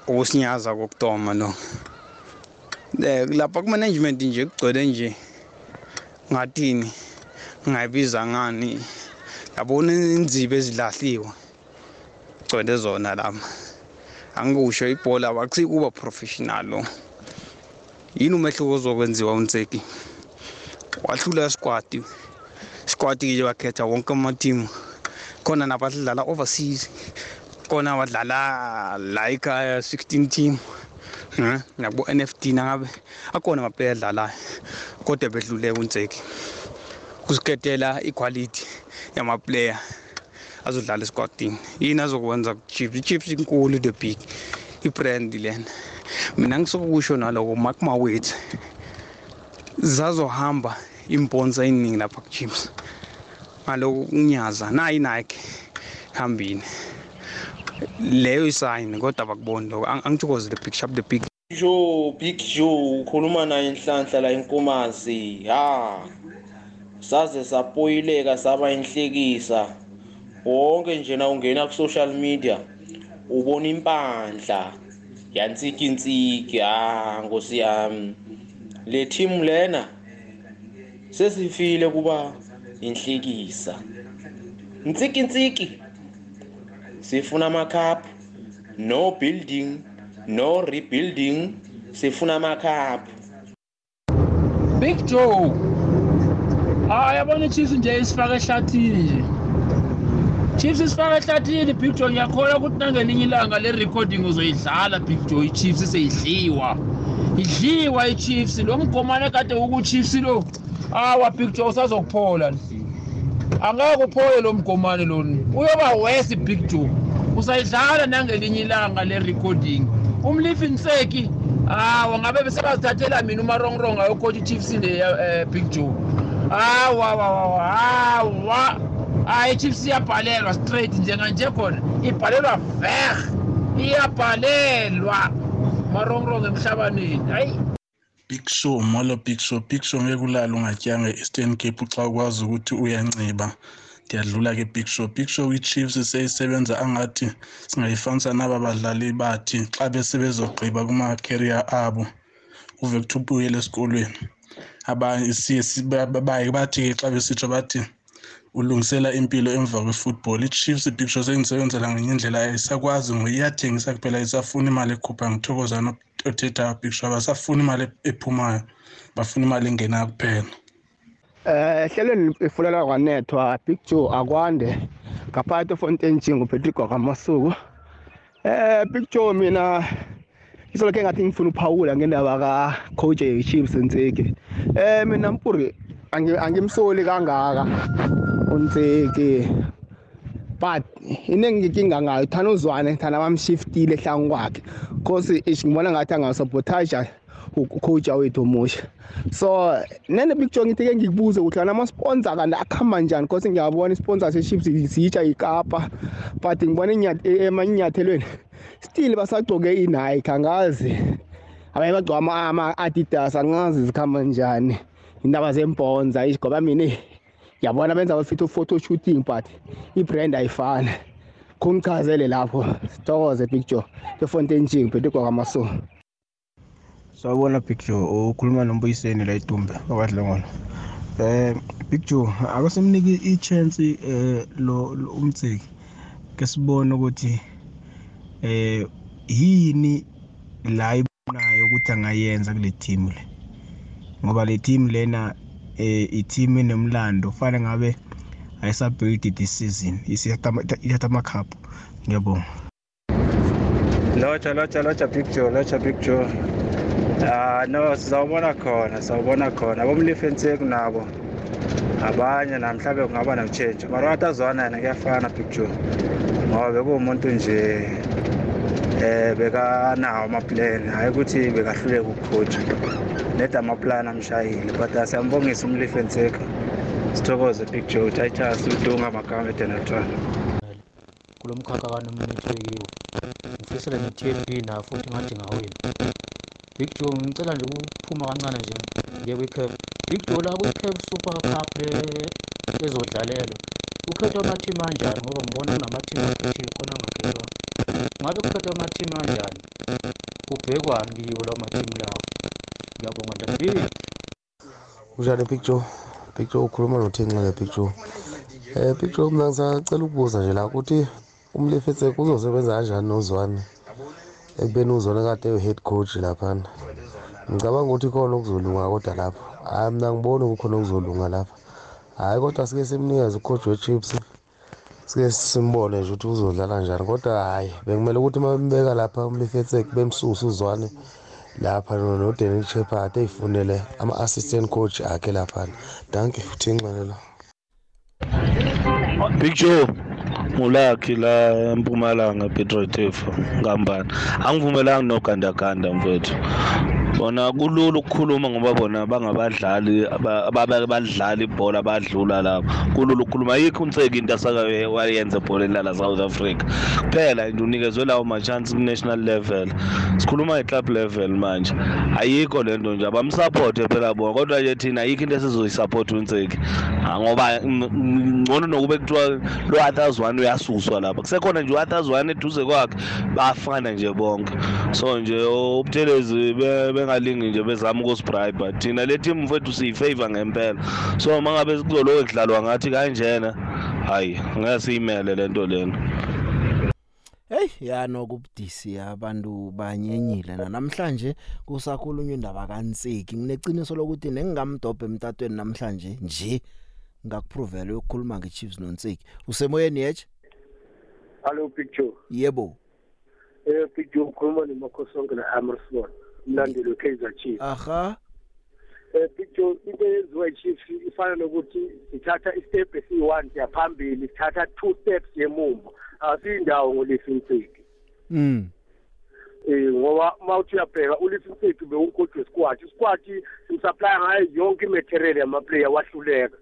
ukusinyaza kokutoma lo lapha ku-management nje kugcwele nje ngathini? Ngayibiza ngani? Yabona inzibe ezilahliwe. Gcwele zona lama. Angikusho ibhola akusi kuba professional. Lo yini umehluko ozokwenziwa unseki? Wahlula squad. Squad ke wakhetha wonke amatimu khona nabadlala overseas. Khona abadlala la ekhaya 16 team nabo NFT nangabe. Akhona amaplayer adlalayo kodwa bedluleka unseki. Kusikhetela equality yamaplayer. Azodlala esquadini yini azokwenza? Kuchiefs ichiefs inkulu the big ibrand lena. Mina ngisokusho naloko mark mawethu zazohamba imponsa eningi lapha kuchiefs. Ngaloko kunyaza nayi nike hambini leyo isayini kodwa bakuboni lokho. Ang- angithokoze the big shop the big. Joe Big Joe ukhuluma naye inhlanhla la enkomazi. Ha saze sapoyileka saba inhlekisa. Wonke nje na ungena ku social media ubona impandla yansiki insiki ha nkosi yami. Le team lena sesifile kuba inhlekisa. Insiki sifuna amakhaphu no building no rebuilding sifuna amakhaphu Big Joe hayi yabona iChiefs nje isifaka ehlathini nje. Chiefs isifaka ehlathini? Big Joe ngiyakholwa ukuthi nangelinye ilanga le recording uzoyidlala Big Joe iChiefs seyidliwa. Idliwa iChiefs lo mgomane kade ukuChiefs lo awa Big Joe usazokuphola angeke uphole lo mgomane lona uyoba wesi Big Joe usayidlala nangelinye ilanga le recording. Umlifi nseki hawa ngabe besebazithathela mina umarongrong ayokhotha i-chiefs le eh, big joe hawa hayi i-chiefs iyabhalelwa straight njenganje khona. Ibhalelwa veh iyabhalelwa. Marongrong emhlabaneni hayi. Big Show molo Big Show Big Show ngeke ulale ungatyanga Eastern Cape xa ukwazi ukuthi uyanciba. Ndiyadlula ke Big Show Big Show iChiefs seyisebenza angathi singayifanisa naba badlali bathi xa besebezogqiba kuma career abo uve kuthi ubuyele esikolweni. Abanye siye siba- baye bathi ke xa besitsho bathi ulungisela impilo emva kwe-football i-chiefs big show sengisebenzela ngenye indlela ayisakwazi ngoba iyathengisa kuphela ayisafuni imali ekhupha ngithokoza nothetha big show abasafuni imali ephumayo bafuna imali engenayo kuphela Eh hlelweni ifulela kwanethwa Big Joe akwande ngaphakathi eFontaine Gym uPatrick kwaMasuku. Eh Big Joe mina isolokhe ngathi ngifuna uphawula ngendaba ka coach Chiefs Nseki. Eh mina mpuri angi- angimsoli kangaka uNtseki. But inengi inkinga ngayo. Thana uzwane thana bamshiftile hlangu kwakhe. Cause ngibona ngathi angasabotage ucoach wethu omusha. So nene picture ngithi ke ngikubuze ukuthi kana ama-sponsor kanti akhamba njani? Because ngiyabona i-sponsor se-chips zitsha ikapa. But ngibona inyath- emanyathelweni still basagcoke i-nike. Angazi. Abanye bagcoka ama- ama-adidas angazi zikhamba njani. Indaba zembonza ish ngoba mina eh, ngiyabona benza bafithi photo shooting but ibrand ayifani. Kungichazele lapho sithokoze big joe. Efontein jing phethe kwakamaso sawubona joe. Ukhuluma nombuyiseni la idumbe okwadlongolo eh big joe akusimniki i-chance eh lo lo- umtseki ke sibone ukuthi eh yini la ibonayo ukuthi angayenza kule team le. Ngoba le team lena eh i-team enemlando fanele ngabe ayisabhilidi this season isiyathatha ama-cup. Ngiyabonga. Lotsha lotsha lotsha big joe lotsha big joe. Ah no sizawubona khona sizawubona khona. Abomlifensek nabo abanye na mhlawumbe kungaba notshentsho mara watazwana yena kuyafana big joe. Ngoba bekuwumuntu nje. Eh bekanawo amaplani hayi ukuthi bekahluleka ukukhoja neda amaplani amshayile but asiyambongisa umlifensek sithokoze big joe. Titus udunga magama edenatwana kulo mkhakha kanomnitho yiwo ngifisela ne-tnb nayo futhi ngathi ngawina. Big joe ngicela nje ukuphuma kancane nje. Ngiye kwi-caf big joe la kwi-caf super cup le ezodlalelwa kukhethwa amathimu anjani? Ngoba ngibona kunamathimu akhethiwe khona angakhethwanga ngabe kukhethwa amathimu anjani kubhekwani kiwo lawo mathimu lawo ngiyabonga ndabili Kunjani Big Joe? Big Joe ukhuluma noThenxele Big Joe. Eh Big Joe mina ngisacela ukubuza nje la ukuthi umlefetse kuzosebenza kanjani nozwane ekubeni uzwane kade uhead coach laphana. Ngicabanga ukuthi khona okuzolunga kodwa lapho. Hayi mina ngiboni kukhona okuzolunga lapha. Hayi kodwa sike simnikeze ucoach weChiefs. Sike simbone nje ukuthi uzodlala kanjani kodwa hayi bekumele ukuthi mabembeka lapha umlefetse bemsusa uzwane lapha noDaniel Shepard eyifunele ama-assistant coach akhe laphana. Danke uthenxelela Big Joe ngulakhi la eMpumalanga Betrayed ngambani? Angivumelanga nogandaganda mfethu. Bona kulula ukukhuluma ngoba bona bangabadlali aba- ababe badlala ibhola badlula lapho kulula ukukhuluma. Ayikho unseki into asake wayenza ebholeni lala South Africa. Kuphela nje unikezwe lawo ma-chance ku-national level. Sikhuluma i-club level manje. Ayikho le nto nje. Abamsapothe phela bona. Kodwa nje thina ayikho into esizoyisapotha unseki Ah, ngoba mm, mm, ngcono nokube kuthiwa lo others one uyasuswa lapha. Kusekhona nje u-others one eduze kwakhe. Bafana nje bonke. So nje ubuthelezi be- bengalingi nje bezama ukusibribe thina le team mfethu siyifavor ngempela. So uma ngabe kuzoloku kudlalwa ngathi kanjena hayi ngeke siyimele le nto lena. Hey ya nokubudisi abantu banyenyile na? Namhlanje kusakhulunywa indaba kaNsiki ngineciniso lokuthi nengingamdobhe emtatweni namhlanje nje ngakuprovela ukukhuluma ngeChiefs noNsiki usemoyeni yeche Hello Joe. yebo. Eh Joe ukhuluma noMakhosonke la Amersfoort. Mlandeli weKaizer Chiefs. aha Eh Big Joe into eyenziwa iChiefs ifana nokuthi sithatha istep esi1 siyaphambili sithatha two steps yemumva. Asiyindawo ngolifinsiki. mm Eh ngoba mawuthi uyabheka ulifinsiki bewunkothi wesquad. Isquad simsupply ngayo yonke imaterial yamaplayer wahluleka.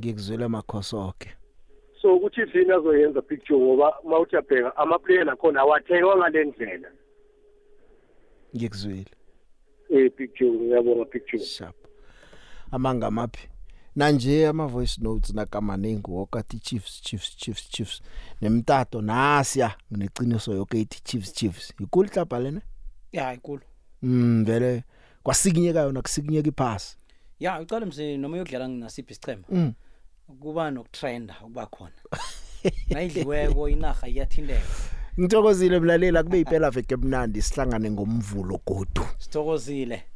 ngikuzwela makhosoke So ukuthi yini azoyenza Big Joe ngoba mawuthi uyabheka amaplayer nakhona awathengwa ngalendlela. Ngikuzwile. Eh Big Joe ngiyabonga Big Joe. sharp. Amanga maphi nanje ama voice notes nakamaningi wokathi Chiefs Chiefs Chiefs Chiefs. Nemtato nasiya ngineciniso yonke ithi Chiefs Chiefs. Ikulu klapa lena? Ya inkulu mm vele kwasikinyeka yona kusikinyeka iphasi. Ya ucala mse noma uyodlala nasiphi isichema mm. Kuba nokutrenda ukuba khona. Nayidliweko inarha iyathinteka. Ngithokozile mlalela kube iphela veke emnandi sihlangane ngomvulo godu. Sithokozile.